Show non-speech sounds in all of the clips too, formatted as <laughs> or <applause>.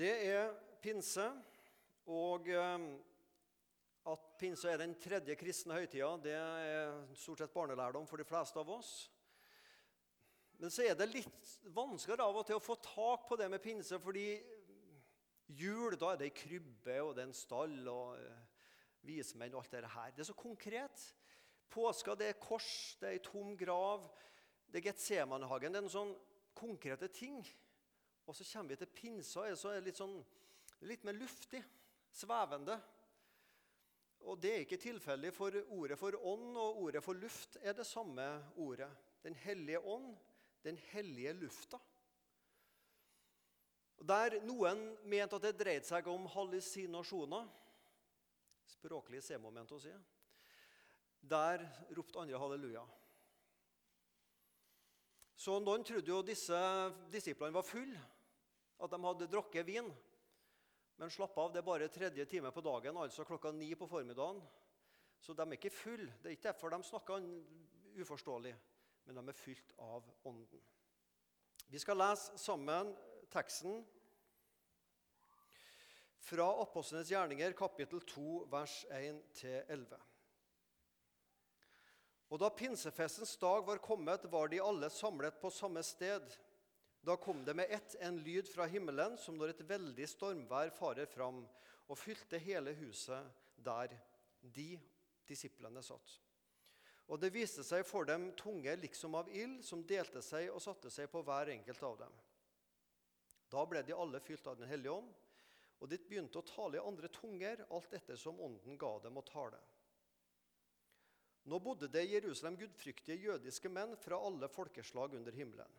Det er pinse, og eh, at pinse er den tredje kristne høytida, det er stort sett barnelærdom for de fleste av oss. Men så er det litt vanskeligere av og til å få tak på det med pinse, fordi jul da er det ei krybbe og det er en stall og eh, vismenn og alt det her. Det er så konkret. Påska det er kors, det er ei tom grav, det er Getsemanehagen. Det er noen sånn konkrete ting. Og så kommer vi til pinsa, så er det litt, sånn, litt mer luftig, svevende. Og det er ikke tilfeldig, for ordet for ånd og ordet for luft er det samme ordet. Den hellige ånd, den hellige lufta. Der noen mente at det dreide seg om hallusinasjoner Språklig C-moment å si. Der ropte andre halleluja. Så noen trodde jo disse disiplene var fulle at de hadde drukket vin. Men slapp av, det er bare tredje time på dagen, altså klokka ni på formiddagen. Så de er ikke fulle. Det er ikke derfor de snakker uforståelig, men de er fylt av Ånden. Vi skal lese sammen teksten fra Apostlenes gjerninger, kapittel 2, vers 1-11. Og da pinsefestens dag var kommet, var de alle samlet på samme sted. Da kom det med ett en lyd fra himmelen, som når et veldig stormvær farer fram, og fylte hele huset der de disiplene satt. Og det viste seg for dem tunge liksom av ild, som delte seg og satte seg på hver enkelt av dem. Da ble de alle fylt av Den hellige ånd, og de begynte å tale i andre tunger, alt etter som ånden ga dem å tale. Nå bodde det i Jerusalem gudfryktige jødiske menn fra alle folkeslag under himmelen.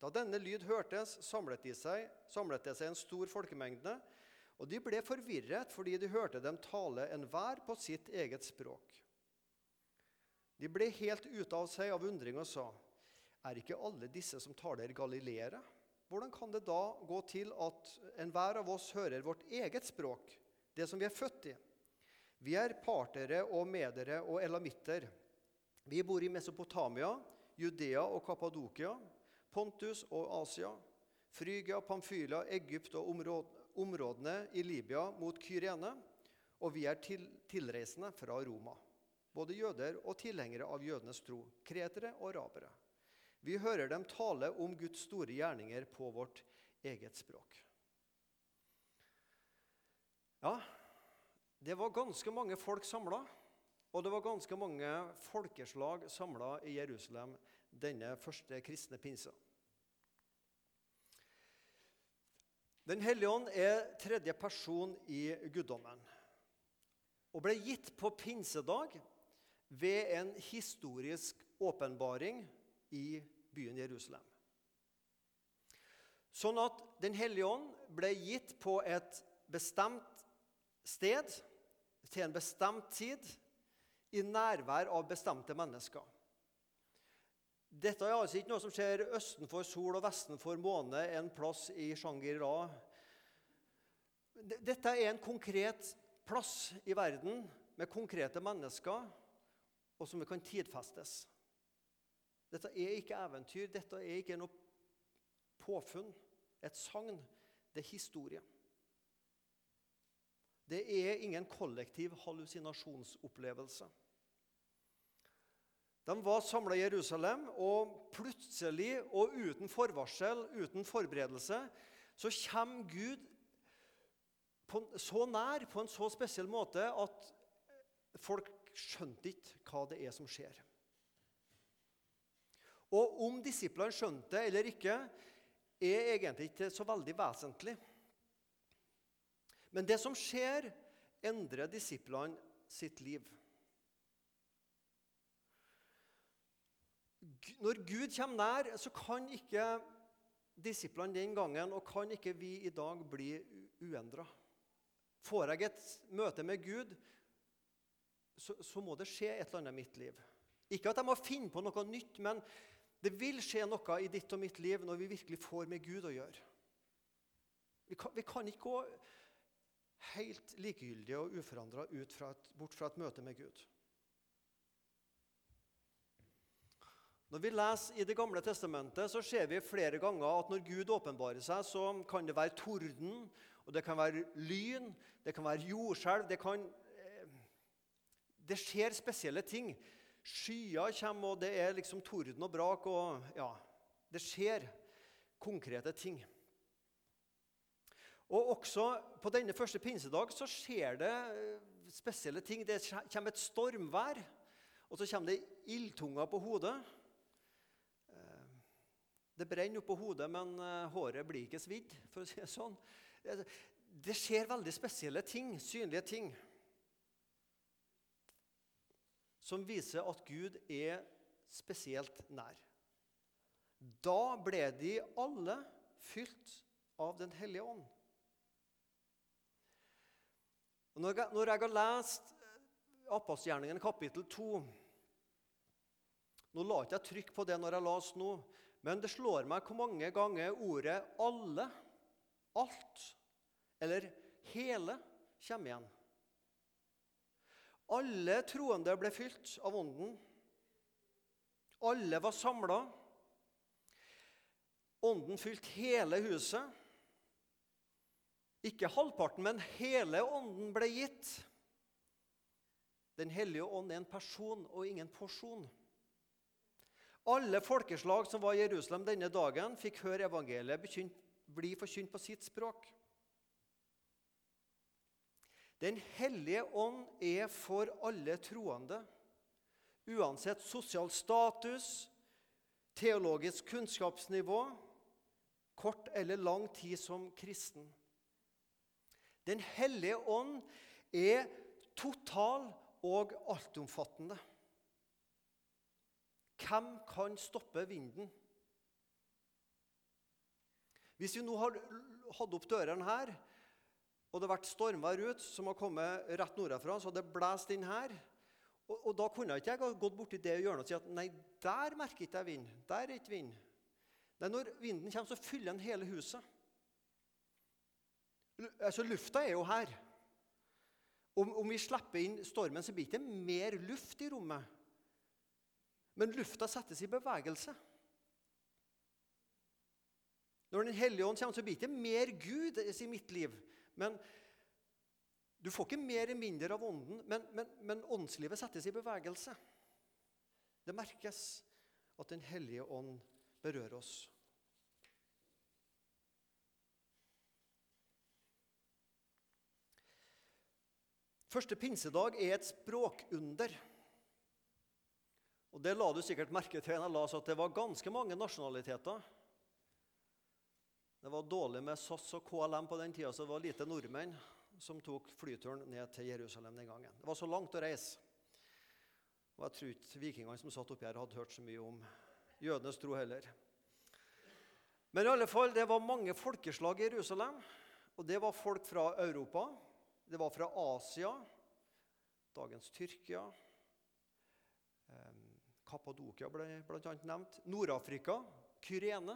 Da denne lyd hørtes, samlet, de seg, samlet det seg en stor folkemengde, og de ble forvirret fordi de hørte dem tale enhver på sitt eget språk. De ble helt ute av seg av undring og sa, Er ikke alle disse som taler galileere? Hvordan kan det da gå til at enhver av oss hører vårt eget språk, det som vi er født i? Vi er partere og medere og elamitter. Vi bor i Mesopotamia, Judea og Kappadokia Pontus og Asia, Frygia, Pamfylia, Egypt og områdene i Libya mot Kyrene. Og vi er til, tilreisende fra Roma, både jøder og tilhengere av jødenes tro, kretere og arabere. Vi hører dem tale om Guds store gjerninger på vårt eget språk. Ja, det var ganske mange folk samla, og det var ganske mange folkeslag samla i Jerusalem denne første kristne pinsa. Den hellige ånd er tredje person i guddommen og ble gitt på pinsedag ved en historisk åpenbaring i byen Jerusalem. Sånn at Den hellige ånd ble gitt på et bestemt sted til en bestemt tid i nærvær av bestemte mennesker. Dette er altså ikke noe som skjer østenfor sol og vestenfor måne, en plass i Shangri-La. Dette er en konkret plass i verden med konkrete mennesker, og som kan tidfestes. Dette er ikke eventyr, dette er ikke noe påfunn, et sagn. Det er historie. Det er ingen kollektiv hallusinasjonsopplevelse. De var samla i Jerusalem, og plutselig og uten forvarsel, uten forberedelse, så kommer Gud på, så nær på en så spesiell måte at folk skjønte ikke hva det er som skjer. Og om disiplene skjønte det eller ikke, er egentlig ikke så veldig vesentlig. Men det som skjer, endrer disiplene sitt liv. Når Gud kommer nær, så kan ikke disiplene den gangen og kan ikke vi i dag bli uendra. Får jeg et møte med Gud, så, så, må det skje et eller annet i mitt liv. Ikke at jeg må finne på noe nytt, men det vil skje noe i ditt og mitt liv når vi virkelig får med Gud å gjøre. Vi kan, vi kan ikke gå helt likegyldige og uforandra bort fra et møte med Gud. Når vi leser i Det gamle testamentet, så ser vi flere ganger at når Gud åpenbarer seg, så kan det være torden, og det kan være lyn, det kan være jordskjelv det, kan, eh, det skjer spesielle ting. Skyer kommer, og det er liksom torden og brak. og ja, Det skjer konkrete ting. Og Også på denne første pinsedag så skjer det eh, spesielle ting. Det kommer et stormvær, og så kommer det ildtunger på hodet. Eh, det brenner oppå hodet, men eh, håret blir ikke svidd, for å si det sånn. Det skjer veldig spesielle ting, synlige ting, som viser at Gud er spesielt nær. Da ble de alle fylt av Den hellige ånd. Når jeg, når jeg har lest Apostelgjerningen kapittel 2 Nå la ikke jeg trykk på det når jeg las nå, men det slår meg hvor mange ganger ordet 'alle', 'alt' eller 'hele' kommer igjen. Alle troende ble fylt av Ånden. Alle var samla. Ånden fylte hele huset. Ikke halvparten, men hele ånden ble gitt. Den hellige ånd er en person og ingen porsjon. Alle folkeslag som var i Jerusalem denne dagen, fikk høre evangeliet bli forkynt på sitt språk. Den hellige ånd er for alle troende, uansett sosial status, teologisk kunnskapsnivå, kort eller lang tid som kristen. Den hellige ånd er total og altomfattende. Hvem kan stoppe vinden? Hvis vi nå hatt opp dørene her, og det har vært stormvær ut som har kommet rett nordafra, så hadde det blåst inn her og, og, Da kunne ikke jeg gått borti det hjørnet og si at nei, der merker ikke jeg vind. Der er ikke vind. Nei, Når vinden kommer, så fyller den hele huset. Altså, Lufta er jo her. Om, om vi slipper inn stormen, så blir det ikke mer luft i rommet. Men lufta settes i bevegelse. Når Den hellige ånd kommer, så blir det ikke mer Gud i mitt liv. Men Du får ikke mer eller mindre av ånden, men, men, men åndslivet settes i bevegelse. Det merkes at Den hellige ånd berører oss. Første pinsedag er et språkunder. Og Det la du sikkert merke til jeg la at det var ganske mange nasjonaliteter. Det var dårlig med SAS og KLM på den tida, så det var lite nordmenn som tok flyturen ned til Jerusalem den gangen. Det var så langt å reise. Og Jeg tror ikke vikingene som satt oppi her, hadde hørt så mye om jødenes tro heller. Men i alle fall, det var mange folkeslag i Jerusalem. Og det var folk fra Europa, det var fra Asia, dagens Tyrkia. Kappadokia ble bl.a. nevnt. Nord-Afrika, Kyrene.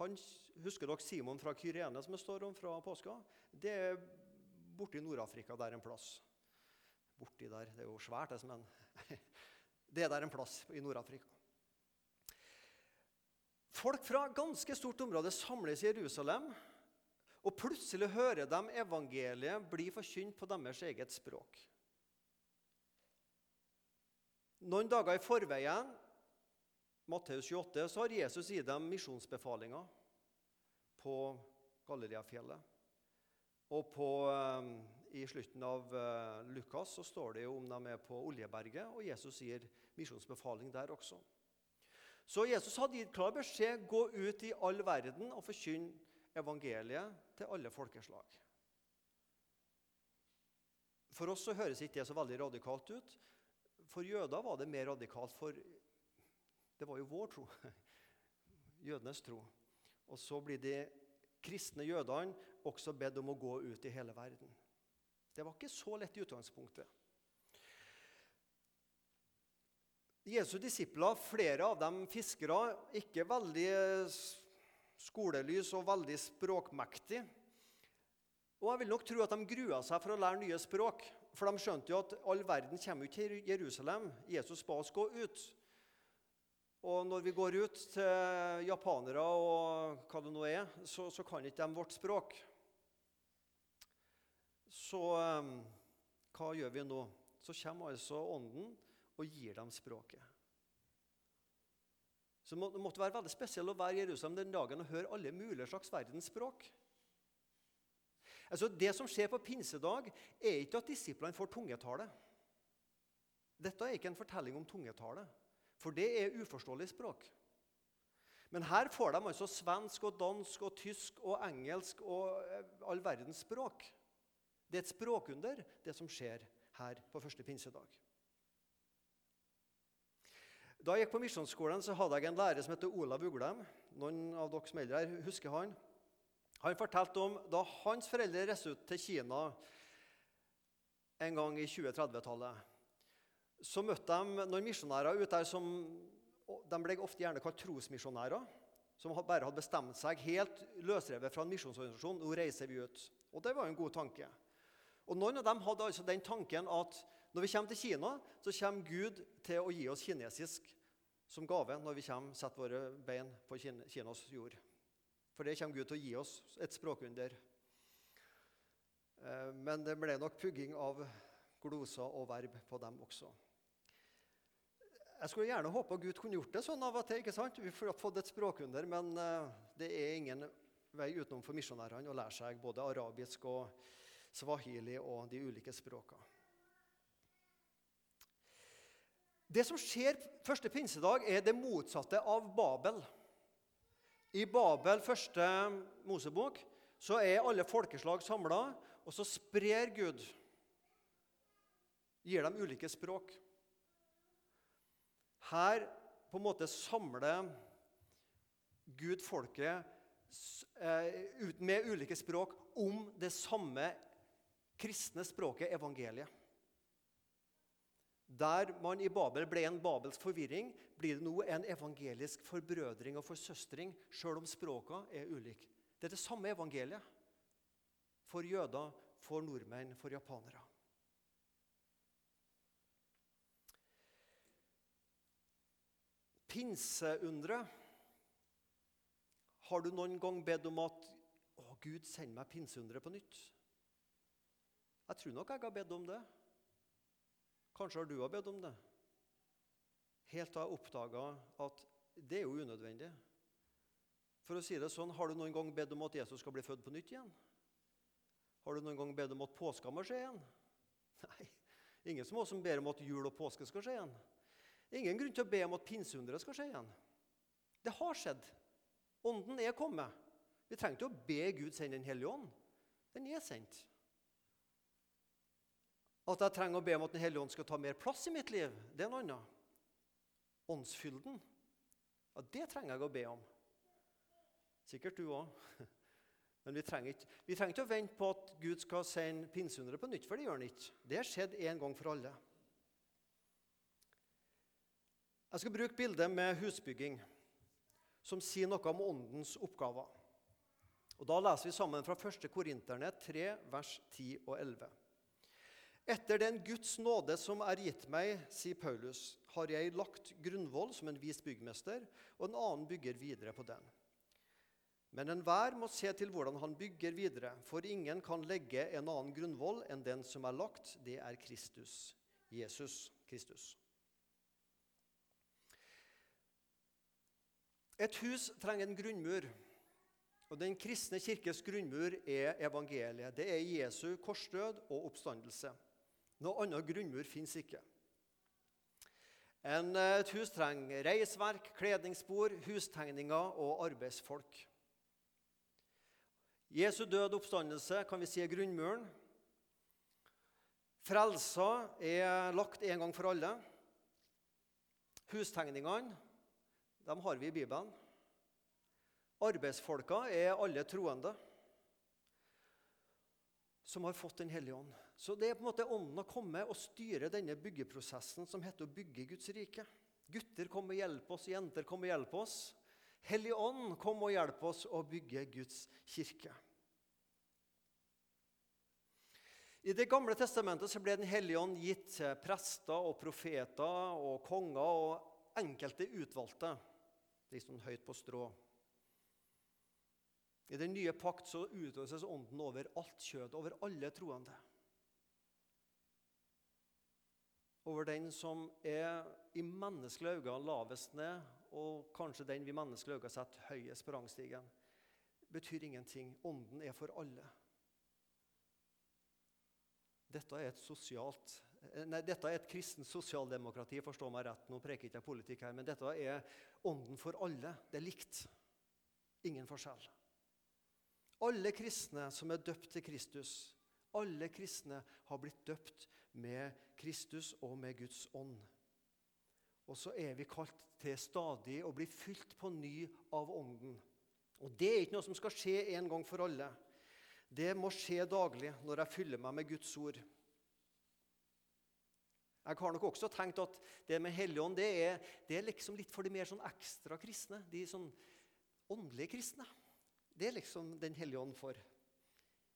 Han, husker dere Simon fra Kyrene som det står om fra påska? Det er borti Nord-Afrika der en plass. Borti der, Det er jo svært, det, men <laughs> det er der en plass i Nord-Afrika. Folk fra ganske stort område samles i Jerusalem og plutselig hører de evangeliet bli forkynt på deres eget språk. Noen dager i forveien Matteus 28, så har Jesus gitt dem misjonsbefalinger på Galileafjellet. Og på, um, I slutten av uh, Lukas så står det jo om de er på Oljeberget, og Jesus gir misjonsbefaling der også. Så Jesus hadde gitt klar beskjed gå ut i all verden og forkynne evangeliet til alle folkeslag. For oss så høres ikke det så veldig radikalt ut. For jøder var det mer radikalt, for det var jo vår tro. <laughs> Jødenes tro. Og så blir de kristne jødene også bedt om å gå ut i hele verden. Det var ikke så lett i utgangspunktet. Jesu disipler, flere av dem fiskere, ikke veldig skolelys og veldig språkmektig. Og jeg vil nok tro at de grua seg for å lære nye språk. For de skjønte jo at all verden kommer jo til Jerusalem. Jesus ba oss gå ut. Og når vi går ut til japanere og hva det nå er, så, så kan ikke de vårt språk. så um, hva gjør vi nå? Så kommer altså Ånden og gir dem språket. Så Det måtte være veldig spesielt å være i Jerusalem den dagen og høre alle mulige slags verdensspråk. Altså, det som skjer på pinsedag, er ikke at disiplene får tungetale. Dette er ikke en fortelling om tungetale, for det er uforståelig språk. Men her får de altså svensk og dansk og tysk og engelsk og eh, all verdens språk. Det er et språkunder, det som skjer her på første pinsedag. Da jeg gikk på misjonsskolen, så hadde jeg en lærer som heter Olav Uglem. Noen av dere som eldre her husker han. Han fortalte om da hans foreldre reiste ut til Kina en gang i 2030-tallet. Så møtte de noen misjonærer ute der som de ble ofte gjerne kalt trosmisjonærer. Som bare hadde bestemt seg helt løsrevet fra en misjonsorganisasjon. Nå reiser vi ut. Og det var en god tanke. Og Noen av dem hadde altså den tanken at når vi kommer til Kina, så kommer Gud til å gi oss kinesisk som gave når vi kommer, setter våre bein på Kinas jord. For det kommer Gud til å gi oss et språkunder. Eh, men det ble nok pugging av gloser og verb på dem også. Jeg skulle gjerne håpe at Gud kunne gjort det sånn av og til. ikke sant? Vi har fått et språkunder, men eh, det er ingen vei utenom for misjonærene å lære seg både arabisk og swahili og de ulike språkene. Det som skjer første pinsedag, er det motsatte av Babel. I Babel, første Mosebok, så er alle folkeslag samla, og så sprer Gud. Gir dem ulike språk. Her på en måte samler Gud folket eh, med ulike språk om det samme kristne språket evangeliet. Der man i Babel ble en babelsk forvirring, blir det nå en evangelisk forbrødring og forsøstring, sjøl om språka er ulike. Det er det samme evangeliet for jøder, for nordmenn, for japanere. Pinseundret Har du noen gang bedt om at å, Gud, send meg pinseunderet på nytt? Jeg tror nok jeg har bedt om det. Kanskje har du òg bedt om det. Helt til jeg oppdaga at det er jo unødvendig. For å si det sånn, Har du noen gang bedt om at Jesus skal bli født på nytt igjen? Har du noen gang bedt om at påska må skje igjen? <laughs> Nei, ingen som som ber om at jul og påske skal skje igjen. Ingen grunn til å be om at pinsehundret skal skje igjen. Det har skjedd. Ånden er kommet. Vi trenger ikke å be Gud sende Den hellige ånd. Den er sendt. At jeg trenger å be om at Den hellige ånd skal ta mer plass i mitt liv, det er noe annet. Åndsfylden, ja, det trenger jeg å be om. Sikkert du òg. <laughs> Men vi trenger, ikke, vi trenger, ikke, å vente på at Gud skal sende pinseunderet på nytt, for det gjør han ikke. Det har skjedd en gang for alle. Jeg skal bruke bildet med husbygging, som sier noe om åndens oppgaver. Og Da leser vi sammen fra 1. Korinterne 3, vers 10 og 11. Etter den Guds nåde som er gitt meg, sier Paulus, har jeg lagt grunnvoll som en vis byggmester, og en annen bygger videre på den. Men enhver må se til hvordan han bygger videre, for ingen kan legge en annen grunnvoll enn den som er lagt, det er Kristus. Jesus Kristus. Et hus trenger en grunnmur. Og Den kristne kirkes grunnmur er evangeliet. Det er Jesu korsdød og oppstandelse. Noe annet grunnmur fins ikke. En, eh, et hus trenger reisverk, kledningsspor, hustegninger og arbeidsfolk. Jesu død oppstandelse kan vi si er grunnmuren. Frelsa er lagt en gang for alle. Hustegningene dem har vi i Bibelen. Arbeidsfolka er alle troende som har fått Den hellige ånd. Så det er på en måte Ånden å komme og styre denne byggeprosessen som heter å bygge Guds rike. Gutter kom og hjelp oss, jenter kom og hjelp oss. Hellig Ånd kom og hjelp oss å bygge Guds kirke. I Det gamle testamentet så ble Den hellige ånd gitt til prester og profeter og konger og enkelte utvalgte, de som høyt på strå. I den nye pakt så utøses Ånden over alt kjød, over alle troende. Over den som er i menneskelige øyne lavest ned, og kanskje den vi menneskelige øyne setter høyest på rangstigen. betyr ingenting. Ånden er for alle. Dette er et sosialt Nei, dette er et kristent sosialdemokrati, forstå meg rett. Nå preker ikke jeg politikk her, men dette er ånden for alle. Det er likt. Ingen forskjell. Alle kristne som er døpt til Kristus, alle kristne har blitt døpt med Kristus og med Guds ånd. Og så er vi kalt til stadig å bli fylt på ny av Ånden. Og Det er ikke noe som skal skje en gang for alle. Det må skje daglig når jeg fyller meg med Guds ord. Jeg har nok også tenkt at det med Helligånd det er, det er liksom litt for de mer sånn ekstra kristne. De sånn åndelige kristne. Det er liksom Den hellige ånd for.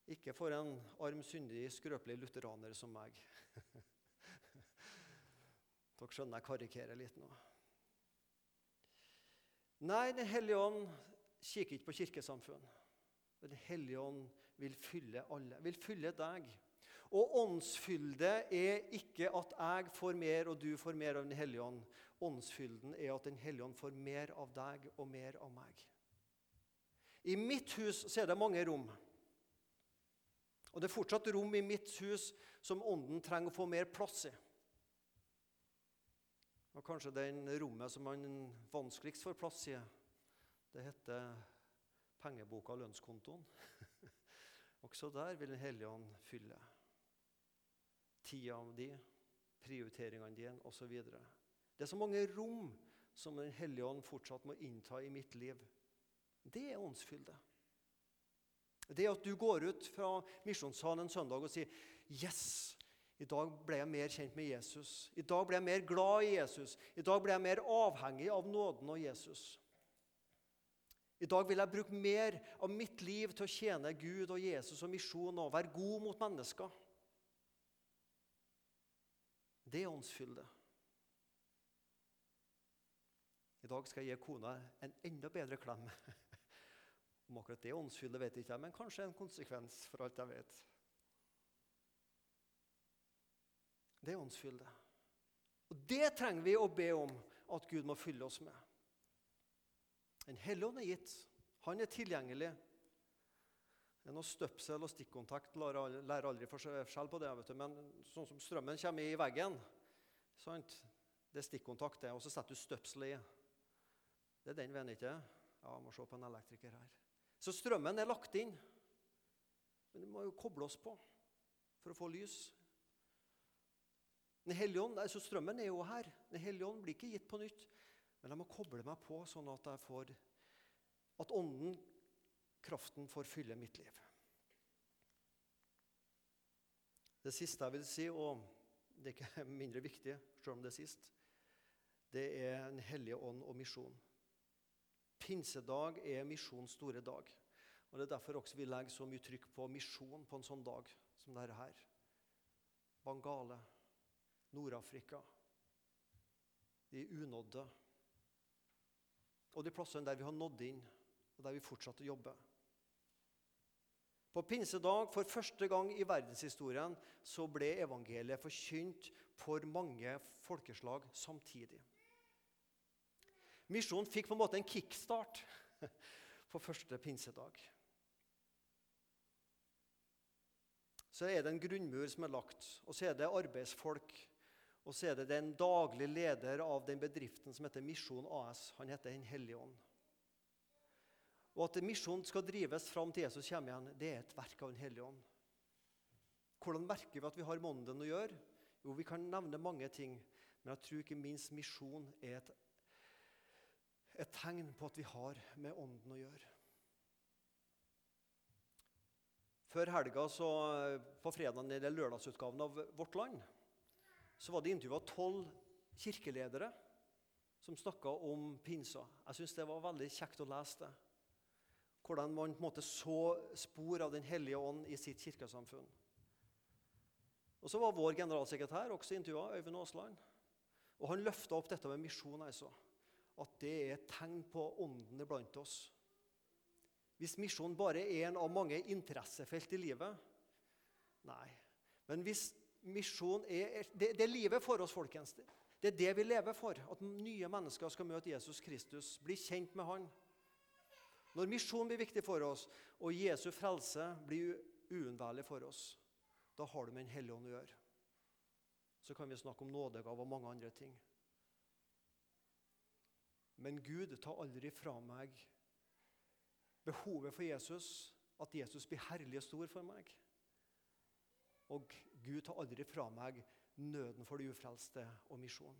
Ikke for en arm, syndig, skrøpelig lutheraner som meg. <laughs> Dere skjønner jeg karikerer litt nå. Nei, Den hellige ånd kikker ikke på kirkesamfunn. Den hellige ånd vil fylle alle. Vil fylle deg. Og åndsfylde er ikke at jeg får mer og du får mer av Den hellige ånd. Åndsfylden er at Den hellige ånd får mer av deg og mer av meg. I mitt hus så er det mange rom. Og det er fortsatt rom i mitt hus som ånden trenger å få mer plass i. Og kanskje den rommet som man vanskeligst får plass i, det heter pengeboka og lønnskontoen. <laughs> Også der vil Den hellige ånd fylle. Tida di, prioriteringene dine osv. Det er så mange rom som Den hellige ånd fortsatt må innta i mitt liv. Det er åndsfylde. Det at du går ut fra misjonssalen en søndag og sier 'Yes, i dag ble jeg mer kjent med Jesus'. 'I dag ble jeg mer glad i Jesus'. 'I dag ble jeg mer avhengig av nåden og Jesus'. I dag vil jeg bruke mer av mitt liv til å tjene Gud og Jesus og misjon og være god mot mennesker. Det er åndsfylde. I dag skal jeg gi kona en enda bedre klem. <laughs> Om akkurat det er åndsfylde, vet jeg ikke, men kanskje en konsekvens for alt jeg vet. Det er åndsfylde. Og det trenger vi å be om at Gud må fylle oss med. En hellige ånd er gitt. Han er tilgjengelig. Det er noe Støpsel og stikkontakt lærer aldri forskjell på det. vet du. Men sånn som strømmen kommer i veggen sant? Det er stikkontakt, det. Og så setter du støpselet i. Det er den veien, ikke Ja, jeg må se på en elektriker her. Så strømmen er lagt inn. Men vi må jo koble oss på for å få lys. Den hellige ånd, altså Strømmen er jo her. Den hellige ånd blir ikke gitt på nytt. Men jeg må koble meg på sånn at jeg får at ånden, kraften, får fylle mitt liv. Det siste jeg vil si, og det er ikke <laughs> mindre viktig, selv om det er sist, det er Den hellige ånd og misjon. Pinsedag er misjonens store dag. Og Det er derfor også vi legger så mye trykk på misjon på en sånn dag som dette her. Bangale, Nord-Afrika, de unådde. Og de plassene der vi har nådd inn, og der vi fortsatte å jobbe. På pinsedag, for første gang i verdenshistorien, så ble evangeliet forkynt for mange folkeslag samtidig. Misjonen fikk på en måte en kickstart <laughs> på første pinsedag. Så er det en grunnmur som er lagt, og så er det arbeidsfolk. Og så er det den daglige leder av den bedriften som heter Misjon AS. Han heter Den hellige ånd. Og at misjonen skal drives fram til Jesus kommer igjen, det er et verk av Den hellige ånd. Hvordan merker vi at vi har ånden å gjøre? Jo, Vi kan nevne mange ting, men jeg tror ikke minst misjon er et et tegn på at vi har med Ånden å gjøre. Før helga, så, på fredag i lørdagsutgaven av Vårt Land, så var det intervjua tolv kirkeledere som snakka om pinsa. Jeg syns det var veldig kjekt å lese det. Hvordan man på en måte så spor av Den hellige ånd i sitt kirkesamfunn. Og Så var vår generalsekretær også intervjua, Øyvind Aasland. Og Han løfta opp dette med misjon. altså at det er et tegn på ånden iblant oss. Hvis misjon bare er en av mange interessefelt i livet? Nei. Men hvis misjon er det, det er livet for oss, folkens. Det er det vi lever for. At nye mennesker skal møte Jesus Kristus, bli kjent med Han. Når misjon blir viktig for oss, og Jesu frelse blir uunnværlig for oss, da har du med Den hellige ånd å gjøre. Så kan vi snakke om nådegave og mange andre ting. Men Gud tar aldri fra meg behovet for Jesus, at Jesus blir herlig og stor for meg. Og Gud tar aldri fra meg nøden for de ufrelste og misjon.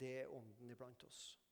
Det er ånden iblant oss.